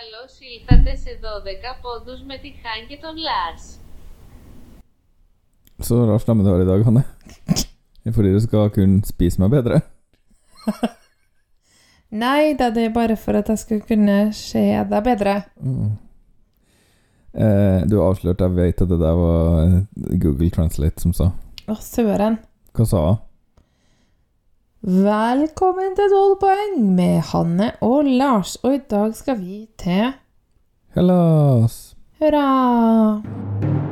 Καλώς ήλθατε σε 12 πόντους με τη Χάν και τον Λars. Så rar stemme du har i dag, Hanne. Fordi du skal kunne spise meg bedre. Nei da, det er bare for at jeg skal kunne se deg bedre. Mm. Eh, du har avslørt, jeg vet at det der var eh, Google Translate som sa. Å, søren. Hva sa hun? Velkommen til 12 poeng med Hanne og Lars. Og i dag skal vi til Hellas! Hurra!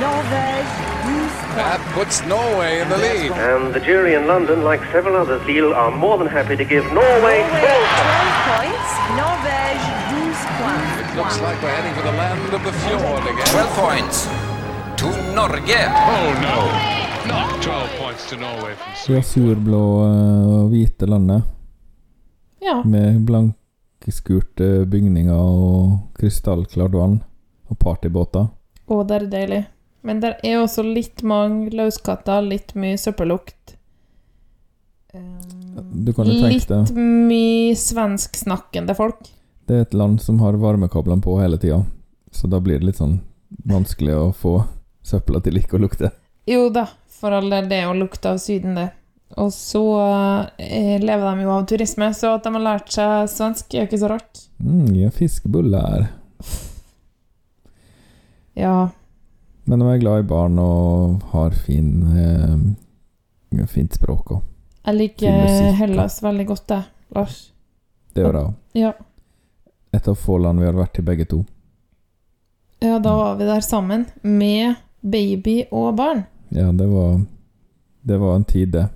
Norvège 12 That points. puts Norway in the lead. And the jury in London, like several others, Lille, are more than happy to give Norway Norway 12 12 points. Norway 12 points. It looks like we're heading for the land of the fjord again. 12 points to Norge. Oh no, not 12 points to Norway from Sweden. Lasurblå eh, og hvite landet Ja. med blankskurte bygninger og krystallklart vann og partybåter. Å, det er deilig. Men det er også litt mange løskatter, litt mye søppellukt. Um, Du kan jo tenke litt mye svensksnakkende folk. Det er et land som har varmekablene på hele tida, så da blir det litt sånn vanskelig å få søpla til ikke å lukte. Jo da, for all del, det er jo lukta av Syden, det. Og så eh, lever de jo av turisme, så at de har lært seg svensk, er jo ikke så rart. Mm, ja, fiskebuller. Ja, Men de er glad i barn og har fin, eh, fint språk òg. jeg liker Hellas veldig godt, jeg, Lars. Det gjør jeg òg. Ja. Et av få land vi har vært i begge to. ja, da var vi der sammen, med baby og barn. Ja, det var Det var en tid, det.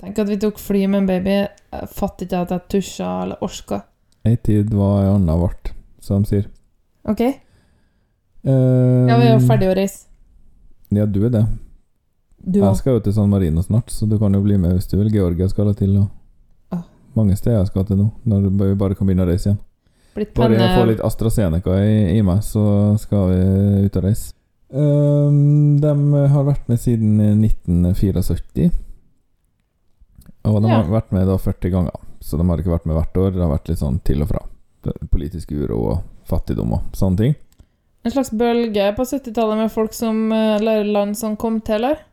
Tenk at vi tok fly med en baby. Jeg fatter ikke at jeg tusja eller orska. Ei tid var ei anna vart, som de sier. OK? Eh, Ja, vi er jo ferdige å reise. Ja, du er det. Du Jeg skal jo til San Marino snart, så du kan jo bli med hvis du vil. Georgia skal jeg til, og Ah. mange steder jeg skal til nå. Når vi bare kan begynne å reise igjen. Blitt Bare jeg får litt AstraZeneca i, i meg, så skal vi ut og reise. Um, de har vært med siden 1974. Og de Ja. har vært med da 40 ganger, så de har ikke vært med hvert år. Det har vært litt sånn til og fra. Politisk uro og fattigdom og sånne ting. En slags bølge på 70-tallet med folk som Eller land som kom til, eller?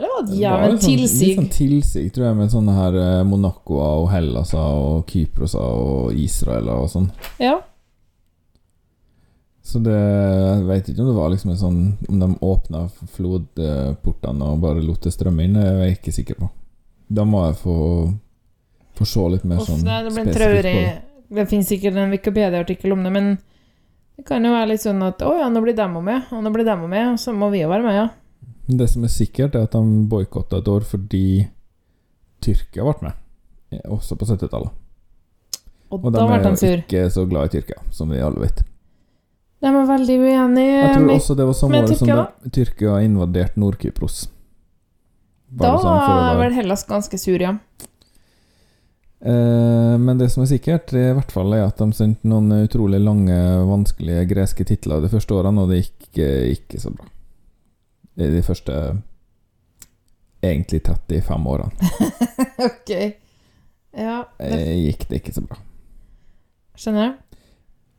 Eller var det jævlig sånn- tilsig? Litt sånn tilsig, tror jeg, med sånne her Monacoa Monacoer og Hellasa og Kyprosa og Israel og sånn. Ja. Så det Jeg vet ikke om det var liksom en sånn Om de åpna flodportene og bare lot det strømme inn, det er jeg ikke sikker på. Da må jeg få Få se litt mer Uff, sånn spesifikt på det. Det finnes sikkert en Wikipedia-artikkel om det, men det kan jo være litt sånn at å ja, nå blir dem med, og nå blir dem med, og så må vi jo være med, ja. Det som er sikkert, er at de boikotta et år fordi Tyrkia ble med, også på 70-tallet. Og, Og de er jo ikke så glad i Tyrkia, som vi alle vet. De er veldig uenige Jeg tror også det var samme året som Tyrkia, de- Tyrkia invaderte Nord-Kypros. Da sånn var vel Hellas ganske sur, ja. Eh, men det som er sikkert, i hvert fall er at de sendte noen utrolig lange, vanskelige greske titler de første årene, og det gikk eh, ikke så bra. I de første egentlig 35 årene ok. Ja, det eh, gikk det ikke så bra. skjønner.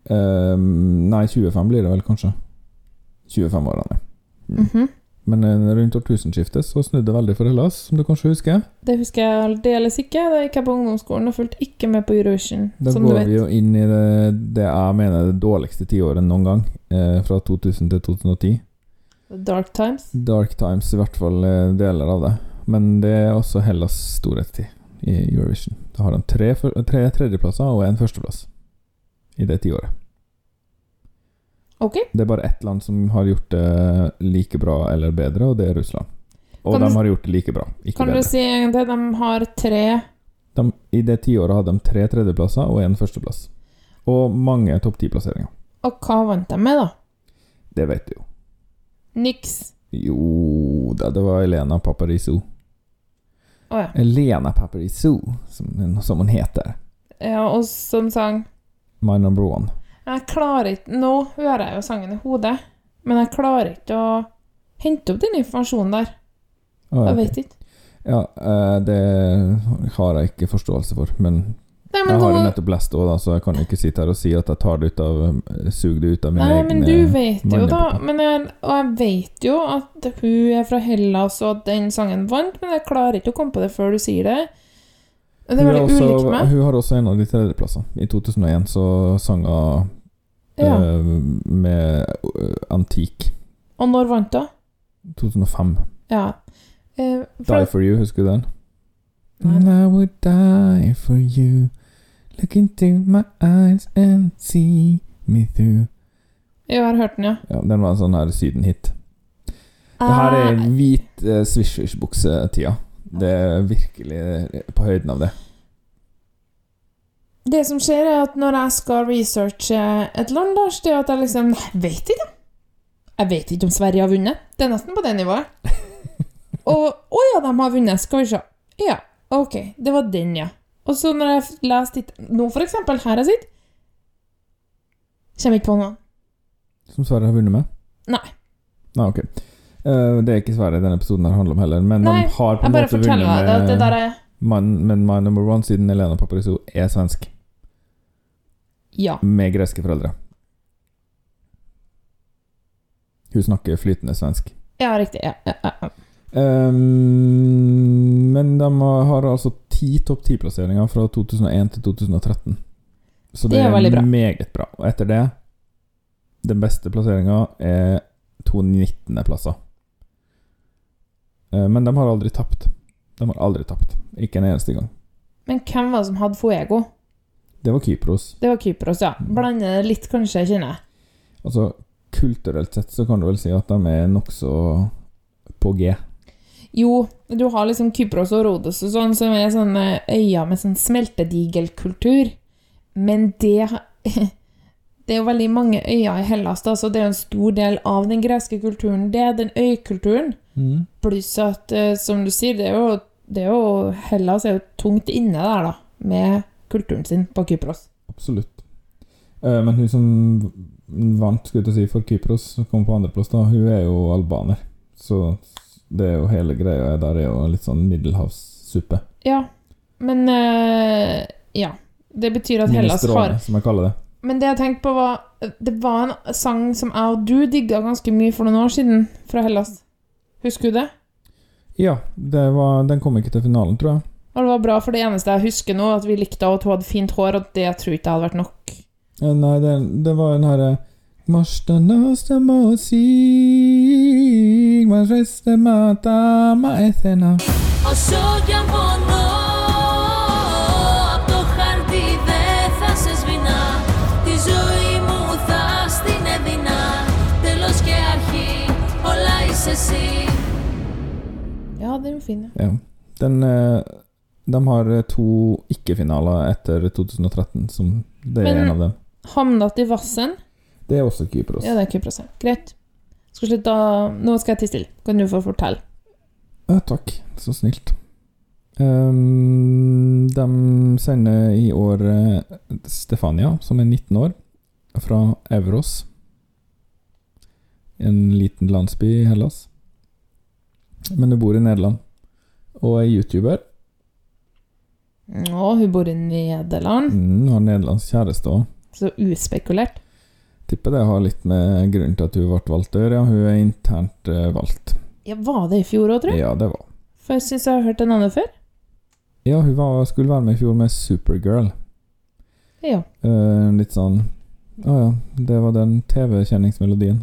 Eh, nei, 25 blir det vel, kanskje. 25 årene. Mm. Mhm. Men eh, rundt årtusenskiftet så snudde det veldig for Hellas, som du kanskje husker. Det husker jeg aldeles ikke. Da gikk jeg på ungdomsskolen og fulgte ikke med på Eurovision, Da som du går vet. vi jo inn i det, det jeg mener er det dårligste tiåret noen gang, eh, fra 2000 til 2010. Dark Times. Dark Times, i hvert fall eh, deler av det. Men det er også Hellas' storhetstid i Eurovision. Da har de tre, tre tredjeplasser og en førsteplass i det tiåret. Ok. Det er bare ett land som har gjort det like bra eller bedre, og det er Russland. Og Kan de har gjort det like bra, Kan du si egentlig? De har tre De, I det tiåret hadde de tre tredjeplasser og en førsteplass. Og mange topp ti-plasseringer. Og hva vant de med, da? Det vet du jo. Niks. Jo da, det var Elena Paparizou. Å ja. Elena Paparizou, som, som hun heter. ja. Og som sang My Number One. Jeg klarer ikke Nå hører jeg jo sangen i hodet, men jeg klarer ikke å hente opp den informasjonen der. Ah, Jeg vet ikke. Ja, eh, det har jeg ikke forståelse for, men Nei, men jeg har jo nettopp lest òg, så jeg kan ikke sitte her og si at jeg tar det ut av Sug det ut av mine Nei, egne men du vet jo da men jeg, Og jeg vet jo at hun er fra Hellas, og at den sangen vant, men jeg klarer ikke å komme på det før du sier det. Det er veldig ulikt meg. hun har også en av de tredjeplassene. I 2001 så sang hun Ja. eh, med eh, Antik. Og når vant hun? 2005. Ja. Eh, Die for, for you, husker du den? Nei. And I would die for you. Look into my eyes and see me through. jeg har hørt den, ja. Ja, Den var en sånn her Syden-hit. Det her er Eh, hvit eh, swish-swish-buksetida. Det er virkelig på høyden av det. Det som skjer, er at når jeg skal researche et land, da, det er at jeg liksom Nei, vet ikke. Jeg vet ikke om Sverige har vunnet. Det er nesten på det nivået. Og Å ja, de har vunnet. Skal vi se. Ja, ok. Det var den, ja. Og så når jeg leser litt Nå, for eksempel, her jeg sitter Kommer ikke på noe. Som Sverige har vunnet med? Nei. Nei, ok. Eh, det er ikke Sverige denne episoden her handler om heller, men Nei, de har på en måte vunnet at det der er Man, Men My Number One, siden Elena Paparizou er svensk, Ja. med greske foreldre. Hun snakker flytende svensk. Ja, riktig. Ja, ja, ja. Ehm, men de har altså ti topp ti-plasseringer fra 2001 til 2013. Så det, Det er veldig bra. meget bra. Og etter det Den beste plasseringa er to 19.-plasser. Eh, men de har aldri tapt. De har aldri tapt. Ikke en eneste gang. Men hvem var det som hadde Fuego? Det var Kypros. Det var Kypros, ja. Blander det litt, kanskje, kjenner jeg. Altså, kulturelt sett så kan du vel si at de er nokså på G. Jo, du har liksom Kypros og Rodos og sånn, som er sånne øyer med sånn smeltedigelkultur. Men det Det er jo veldig mange øyer i Hellas, da, så det er jo en stor del av den greske kulturen. Det er den øykulturen. Mm. Pluss at, eh, som du sier, det er jo, det er jo Hellas er jo tungt inne der, da, med kulturen sin på Kypros. Absolutt. Eh, men hun som vant skulle jeg si, for Kypros, kom på andreplass, da, hun er jo albaner. Så det er jo hele greia der er jo litt sånn middelhavssuppe. Ja, men eh, Ja. Det betyr at Hellas har som jeg kaller det. Men det jeg tenkte på var Det var en sang som jeg og du digga ganske mye for noen år siden, fra Hellas. Husker du det? Ja, det var, den kom ikke til finalen, tror jeg. Og det var bra, for det eneste jeg husker nå, at vi likte at hun hadde fint hår, og det tror jeg ikke hadde vært nok. Ja, nei, det, det var den herre Ja, den er jo fin, ja. ja. Den uh de har eh, to ikke-finaler etter 2013, som det er Men- en av dem. Hamnat i vassen. Det er også Kypros. Ja, det er Kypros. ja. Greit. Skal slutte. Nå skal jeg tie stille. Kan du få fortelle? Ja, takk. Så snilt. Um, de sender i år eh, Stefania, som er 19 år, fra Evros. En liten landsby i Hellas. Men hun bor i Nederland. Og er YouTuber. Å, hun bor i Nederland. Mm, har nederlandsk kjæreste òg. Så uspekulert. Tipper det har litt med grunnen til at hun ble valgt å gjøre. Ja, hun er internt uh, valgt. Ja, Var det i fjor òg, tror jeg? Ja, det var For jeg syns jeg har hørt en annen før. Ja, hun var, skulle være med i fjor med Supergirl. Ja. Uh, litt sånn Å ja, det var den TV-kjenningsmelodien.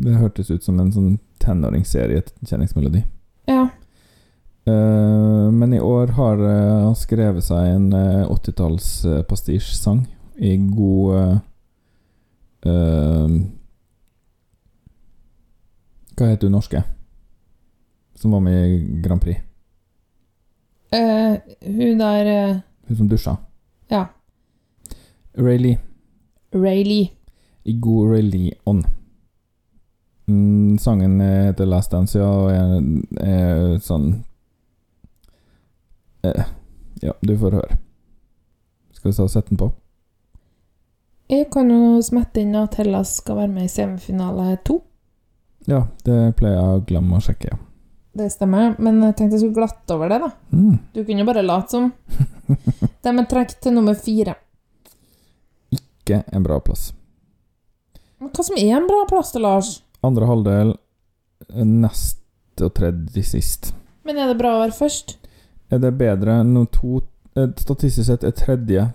Det hørtes ut som en sånn tenåringsserie-kjenningsmelodi. Ja. I år har han uh, skrevet seg en uh, 80-talls-pastisj-sang i god eh, eh, Hva heter hun norske? Som var med i Grand Prix. Eh, hun der eh, Hun som dusja. Ja. Ray Lee. I god Ray Lee-ånd. Mm, sangen heter Last Dance, ja, og er, er sånn eh, Ja, du får høre. Skal vi ta og sette den på? Jeg kan jo smette inn at Hellas skal være med i semifinale to. Ja, det pleier jeg å glemme å sjekke. ja. Det stemmer, men jeg tenkte jeg skulle glatte over det, da. Mm. Du kunne jo bare late som. De er trukket til nummer fire. Ikke en bra plass. Men hva som er en bra plass til Lars? Andre halvdel eh, nest og tredje sist. Men er det bra å være først? Er det bedre enn to eh, Statistisk sett er tredje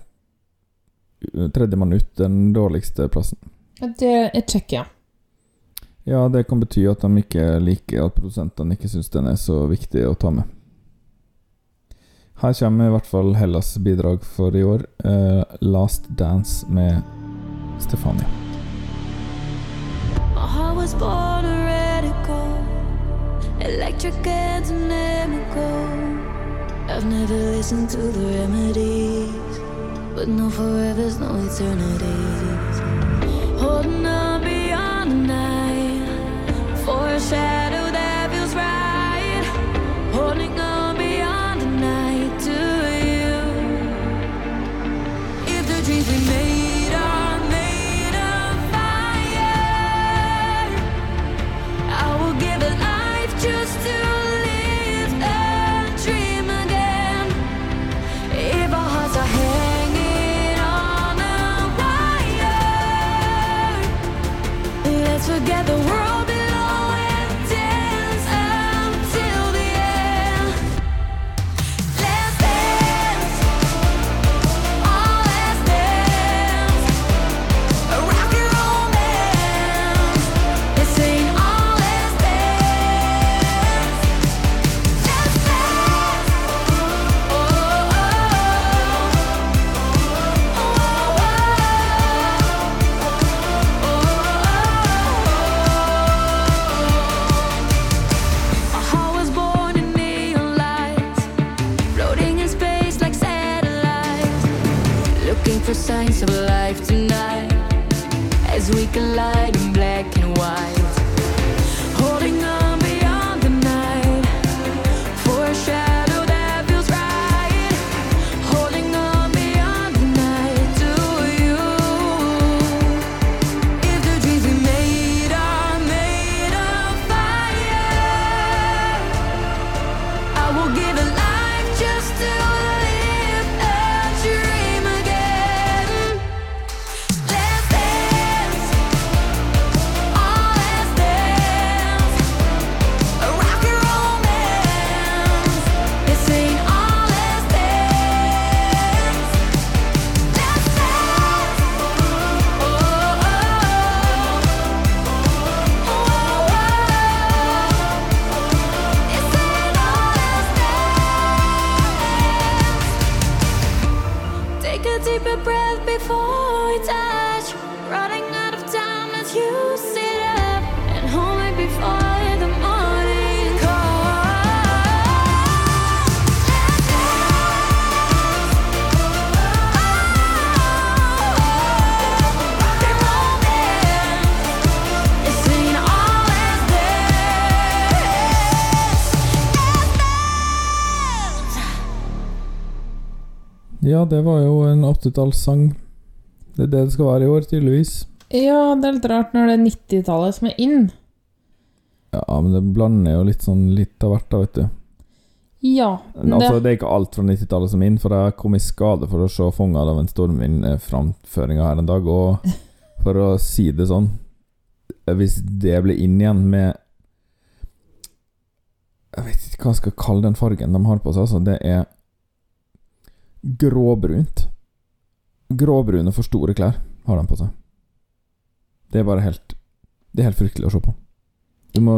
Tredjemann ut den dårligste plassen. Det er Tsjekkia. Ja, det kan bety at de ikke liker at produsentene ikke syns den er så viktig å ta med. Her kommer i hvert fall Hellas' bidrag for i år. uh, 'Last Dance' med Stefania. My heart was born a radical, electric and inimical. I've never listened to the remedies, but no forevers, no eternities. Holding on beyond the night for Ja, det var jo en 80-tallssang. Det er det det skal være i år, tydeligvis. Ja, det er litt rart når det er 90-tallet som er inn. Ja, men det blander jo litt sånn litt av hvert, da, vet du. Ja. Men Altså, det er ikke alt fra 90-tallet som er inn, for jeg kom i skade for å se 'Fånga av en stormvind'-framføringa her en dag, og for å si det sånn Hvis det blir inn igjen med Jeg vet ikke hva jeg skal kalle den fargen de har på seg, altså. Det er gråbrunt. Gråbrune, for store klær har de på seg. Det er bare helt Det er helt fryktelig å se på. Du må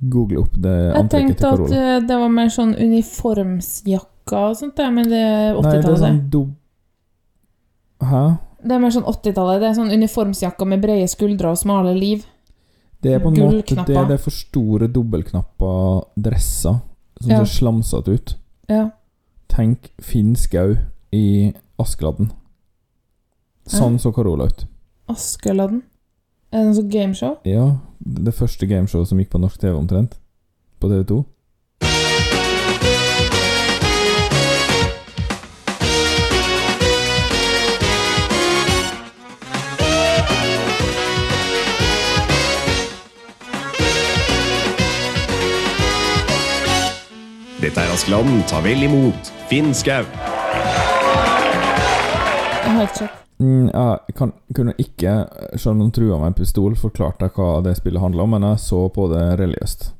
google opp det Jeg antrekket tenkte Carola. at tenkte at det var mer sånn Uniformsjakke og sånt, men det er Nei, det er 80-tallet. sånn do... Hæ? Det er mer sånn 80-tallet. Det er sånn uniformsjakke med brede skuldre og smale liv. Det er på en måte det, det er for store dobbeltknappa dresser som Ja. ser slamsete ut. Ja. Tenk Finn Skau i Askeladden. Sånn så Carola ut. Askeladden. Er det noe sånt gameshow? Ja, det første gameshowet som gikk på norsk TV omtrent. På TV2. Askeladden Ta vel imot Finn Skau. Ikke sett. Mm, jeg kan, kunne ikke, selv om de trua med en pistol, forklart deg hva det spillet handla om, men jeg så på det religiøst.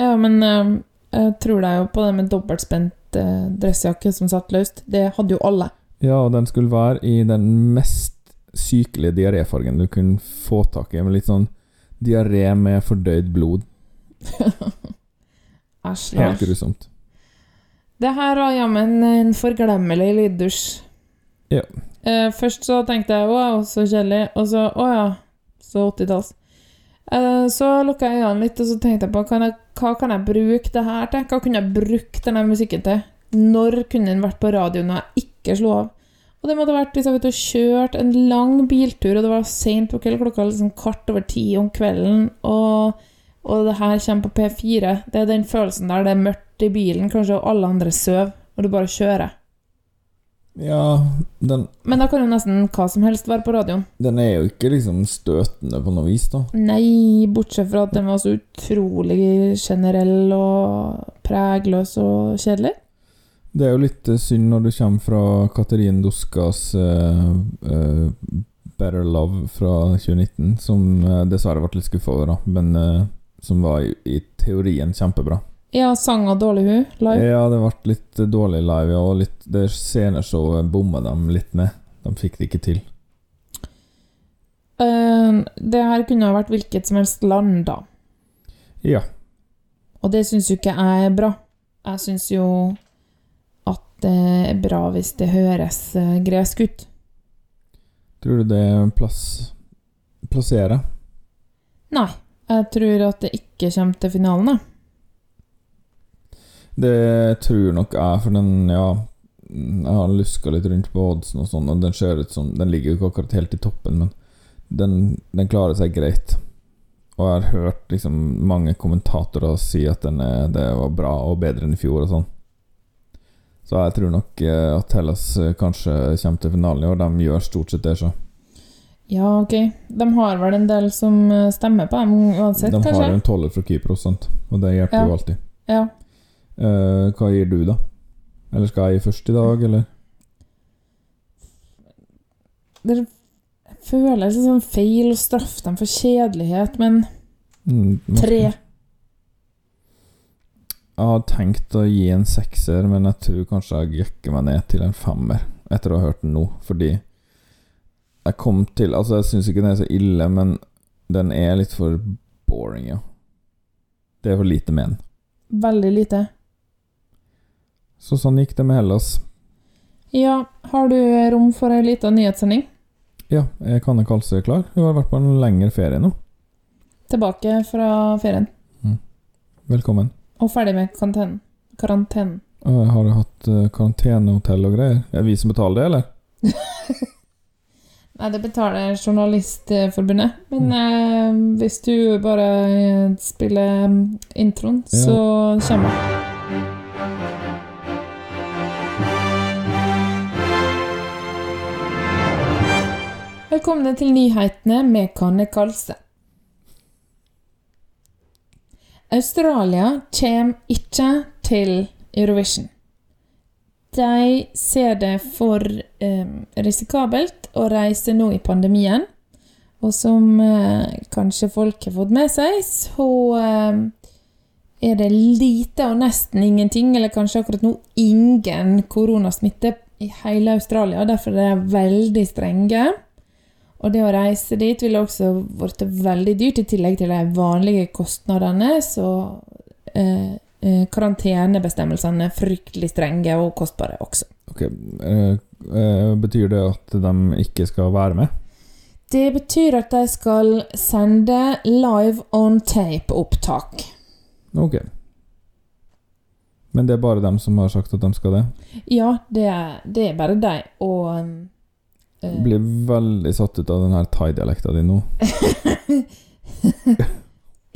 Ja, men eh, jeg tror deg jo på det med dobbeltspent eh, dressjakke som satt løst. Det hadde jo alle. Ja, og den skulle være i den mest sykelige diaréfargen du kunne få tak i, med litt sånn diaré med fordøyd blod. Æsj, Helt grusomt. Det her var jammen en forglemmelig lyddusj. Ja. Eh, først så tenkte jeg wow, så kjedelig, og så å ja, så 80-talls. Eh, så lukka jeg øynene litt, og så tenkte jeg på kan jeg, hva kan jeg bruke det her til? Hva kunne jeg brukt denne musikken til? Når kunne den vært på radioen når jeg ikke slo av? Og det måtte vært hvis jeg var ute og kjørt en lang biltur, og det var sent på kveld, klokka liksom kvart over ti om kvelden, og, og det her kommer på P4. Det er den følelsen der det er mørkt i bilen, kanskje, alle andre sover, og du bare kjører. Ja, den, Men da kan jo nesten hva som helst være på radioen. den er jo ikke liksom støtende på noe vis, da. Nei, bortsett fra at den var så utrolig generell og pregløs og kjedelig. Det er jo litt eh, synd når du kommer fra Katerin Duskas uh, uh, Better Love fra 2019, som dessverre ble litt skuffa over, da, men uh, som var i, i teorien kjempebra. Ja, sang og dårlig hun, live. Ja, det ble litt dårlig live, ja, og litt, det sceneshowet bomma de litt med. De fikk det ikke til. Uh, det her kunne ha vært hvilket som helst land, da. Ja. Og det syns jo ikke jeg er bra. Jeg syns jo at det er bra hvis det høres eh, gresk ut. Tror du det plass, plasserer? Nei, jeg tror at det ikke kommer til finalen, jeg. Det tror nok jeg, for den, ja Jeg har luska litt rundt på oddsen og sånn, og den ser ut som Den ligger jo ikke akkurat helt i toppen, men den, den klarer seg greit. Og jeg har hørt liksom mange kommentatorer si at den er, det var bra og bedre enn i fjor og sånn. Så jeg tror nok eh, at Hellas eh, kanskje kommer til finalen i år. De gjør stort sett det, så. Ja, ok. De har vel en del som eh, stemmer på dem uansett, De har jo en toller fra Kypros, sant? og det hjelper Ja. jo alltid. Ja. Eh, hva gir du, da? Eller skal jeg gi først i dag, eller? Det føles sånn feil å straffe dem for kjedelighet, men Mm, tre. Jeg har tenkt å gi en sekser, men jeg tror kanskje jeg jekker meg ned til en femmer etter å ha hørt den nå, fordi jeg kom til Altså, jeg syns ikke den er så ille, men den er litt for boring, ja. Det er for lite med den. Veldig lite. Så sånn gikk det med Hellas. Ja, har du rom for ei lita nyhetssending? Ja, jeg kan ikke altså klar. Hun har vært på en lengre ferie nå. Tilbake fra ferien. Velkommen. Og ferdig med karantenen. Karantenen. Har du hatt eh, karantenehotell og greier. Er det vi som betaler det, eller? Nei, det betaler Journalistforbundet. Men eh, hvis du bare eh, spiller mm, introen, Ja. så kommer det. Velkommen til nyhetene med Kanne Kalse. Australia kommer ikke til Eurovision. De ser det for eh, risikabelt å reise nå i pandemien. Og som eh, kanskje folk har fått med seg, så eh, er det lite og nesten ingenting, eller kanskje akkurat nå ingen koronasmitte i hele Australia. Derfor er de veldig strenge. Og det å reise dit ville også blitt veldig dyrt, i tillegg til de vanlige kostnadene. Så eh, eh, karantenebestemmelsene er fryktelig strenge og kostbare også. Ok, eh, eh, Betyr det at de ikke skal være med? Det betyr at de skal sende live on tape-opptak. Ok. Men det er bare dem som har sagt at de skal det? Ja, det er, det er bare de. Og um, eh, Blir veldig satt ut av den her thai-dialekta di nå.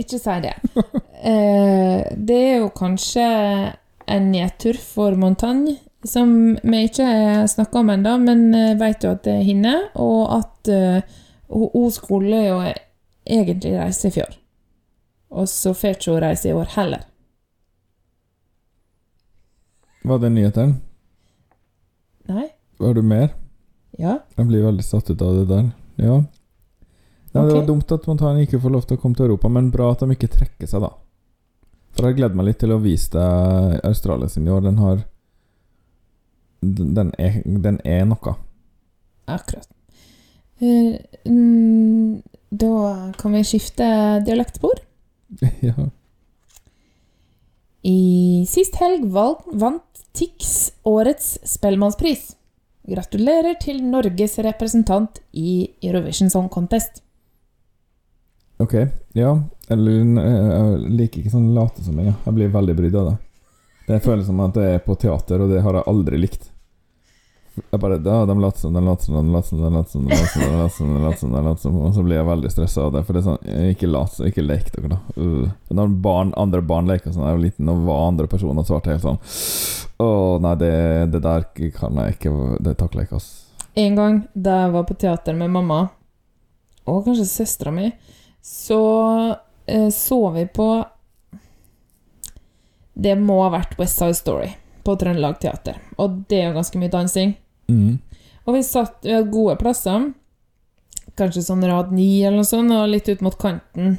Ikke si det. Eh, det er jo kanskje en nedtur for Montagne, som vi ikke har snakka om ennå, men eh, vet jo at det er henne, og at hun hun skulle jo egentlig reise i fjor. Og så får ikke hun reise i år heller. Var det nyhetene? Nei? Var du mer? Ja? Jeg blir veldig satt ut av det der. Ja. ja Det var dumt at Montana ikke får lov til å komme til Europa, men bra at de ikke trekker seg, da. For jeg gleder meg litt til å vise deg Australia sin i år. Den har Den er, den er noe. Akkurat. Eh, mm, da kan vi skifte dialektspor. ja. I sist helg vant Tix årets Spellemannspris. Gratulerer til Norges representant i Eurovision Song Contest. Ok. Ja. Eller eh, jeg liker ikke sånn late som jeg. Jeg blir veldig brydd av det. Det føles som at det er på teater, og det har jeg aldri likt. Jeg bare ja, De later som, de later som, de later som, de later som, de later som, de later som, de later som, Og så blir jeg veldig stressa av det. For det er sånn Ikke lat som, ikke lek dere, da. Uh. Når barn, andre barn leker sånn jeg var liten, og var andre personer, og svarte helt sånn Å, nei, det, det der kan jeg ikke Det takler jeg ikke, ass. En gang da jeg var på teater med mamma, og kanskje søstera mi, så eh, så vi på Det må ha vært West Side Story på Trøndelag Teater. Og det er jo ganske mye dansing. Mm. Og vi satt vi hadde gode plasser. Kanskje sånn rad 9 eller noe sånt, og litt ut mot kanten.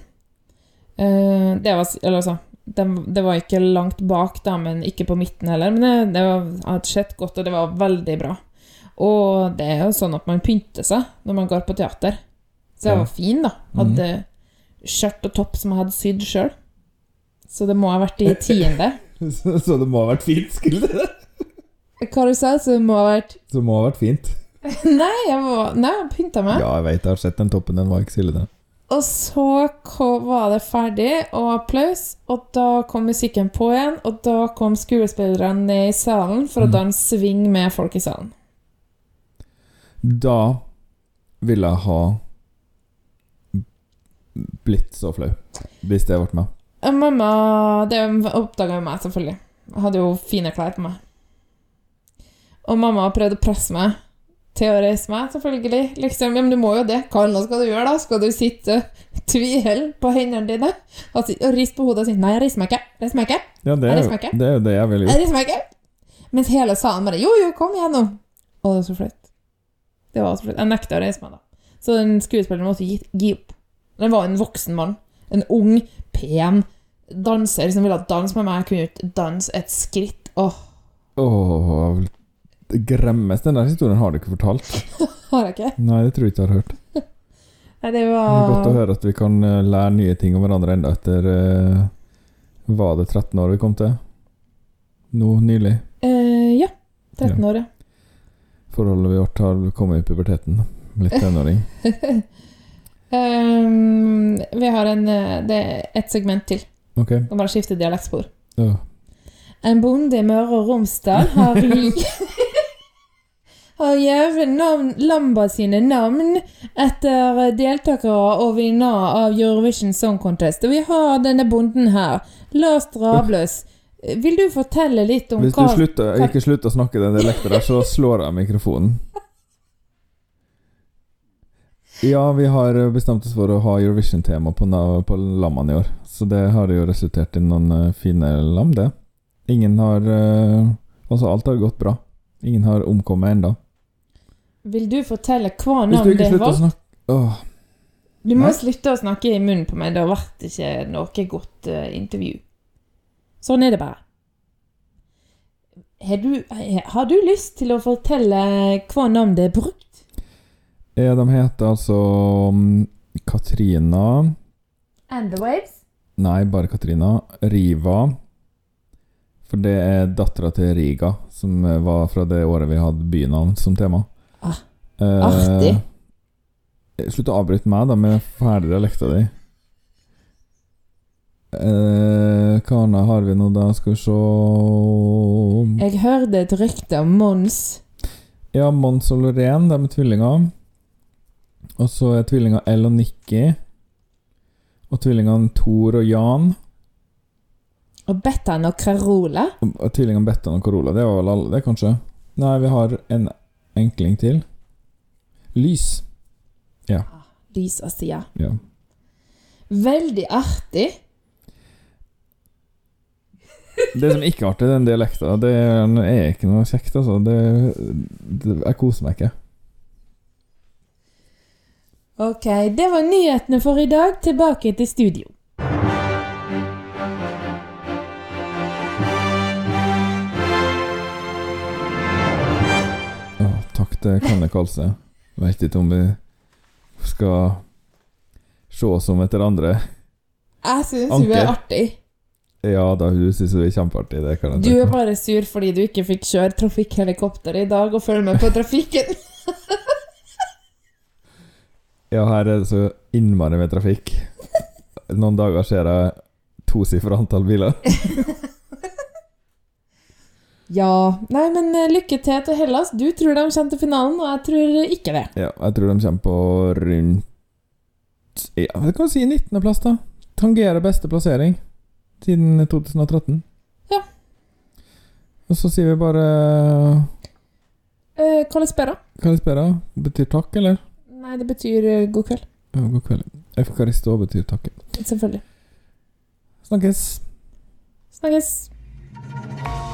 Uh, det var Eller altså det, det var ikke langt bak, da, men ikke på midten heller. Men det, det var, hadde sett godt, og det var veldig bra. Og det er jo sånn at man pynter seg når man går på teater. Så jeg var fin, da. Hadde skjørt og topp som jeg hadde sydd sjøl. Så det må ha vært i tiende. Så det må ha vært fint, skulle det? Hva du sa det må ha vært Som må ha vært fint. Nei, jeg var Nei, jeg pynta meg. Ja, jeg veit, jeg har sett den toppen. Den var ikke så ille, den. Og så var det ferdig, og applaus, og da kom musikken på igjen, og da kom skuespillerne ned i salen for å Mm. danse sving med folk i salen. Da ville jeg ha blitt så flau. Hvis det ble meg. Mamma Det oppdaga jo meg, selvfølgelig. Jeg hadde jo fine klær på meg. Og mamma prøvde å presse meg til å reise meg, selvfølgelig. Liksom, ja, men du må jo det. Hva annet skal du gjøre, da? Skal du sitte tvil på hendene dine og, riste på hodet og si 'nei, jeg reiser meg ikke', reiser meg ikke'? Ja, det Jeg er, reiser meg det er jo det jeg ville Jeg gjort. reiser meg ikke. Mens hele salen bare 'jo, jo, kom igjen nå'. Og det var så flaut. Det var så flaut. Jeg nekta å reise meg, da. Så den skuespilleren måtte gi, gi opp. Den var en voksen mann. En ung, pen danser som ville danse med meg. Jeg kunne ikke danse et skritt. Åh, Åh, det gremmes. Den der historien har du ikke fortalt. har jeg ikke? Nei, det tror jeg ikke jeg har hørt. Nei, det Det er godt å høre at vi kan eh, lære nye ting om hverandre enda etter uh, Var det 13 år vi kom til? Nå nylig. Eh, ja. 13 år, ja. Forholdet vårt har kommet i puberteten. Litt tenåring. um, vi har en eh, Det er ett segment til. Ok. Kan bare skifte dialektspor. Ja. En bonde i Møre og Romsdal har har gjevet navn, lamba sine navn etter deltakere og vinnere av Eurovision Song Contest. Og vi har denne bonden her. Lars Drabløs. Vil du fortelle litt om Hvis du slutter, ikke slutter å snakke den dialekten der, så slår jeg mikrofonen. Ja, vi har bestemt oss for å ha Eurovision-tema på, på lammene i år. Så det har jo resultert i noen eh, fine lam, det. Ingen har eh, Altså, alt har gått bra. Ingen har omkommet ennå. Vil du fortelle hva Hvis du navn ikke det slutter å var? snakke Åh, Du må Nei. slutte å snakke i munnen på meg. Det har vært ikke noe godt uh, intervju. Sånn er det bare. Har du, eh, har du lyst til å fortelle hva navn det er brukt? Ja, de heter altså mm, Katrina And the Waves? Nei, bare Katrina. Riva. For det er dattera til Riga, som eh, var fra det året vi hadde bynavn som tema. Eh, artig. Slutt å avbryte meg, da, med ferdig dialekta di. Eh, hva annet har vi nå, da? Skal vi se Jeg hørte et rykte om Mons. Ja, Mons og Lorén, de er tvillinger. Og så er tvillinga Elle og Nikki. Og tvillingene Thor og Jan. Og Bettan og Carola. Og og tvillingene Bettan og Carola. Det var vel alle, det, kanskje? Nei, vi har en enkling til. Lys. Ja. Lys og sida. ja. Veldig artig. Det som ikke er artig, den dialekta, det er, ikke noe kjekt, altså. Det, det, jeg koser meg ikke. Ok, det var nyhetene for i dag. Tilbake til studio. Å, takk til Kanne Kalse. Vet ikke om vi skal se oss om etter andre. Jeg syns hun er artig. Ja da, hun syns hun er kjempeartig. Det kan jeg Du er bare sur fordi du ikke fikk kjøre trafikkhelikopter i dag og følge med på trafikken. Ja, her er det så innmari med trafikk. Noen dager ser jeg tosifra antall biler. ja Nei, men eh, lykke til til Hellas. Du tror de kommer til finalen, og jeg tror ikke det. Ja, jeg tror de kommer på rundt Ja, hva kan vi si 19.-plass, da. Tangerer beste plassering siden 2013. Ja. Og så sier vi bare Eh, Kalispera? Kalispera. Betyr takk, eller? Nei, det betyr eh, god kveld. Ja, god kveld. Efkaristo betyr takke. Selvfølgelig. Snakkes. Snakkes.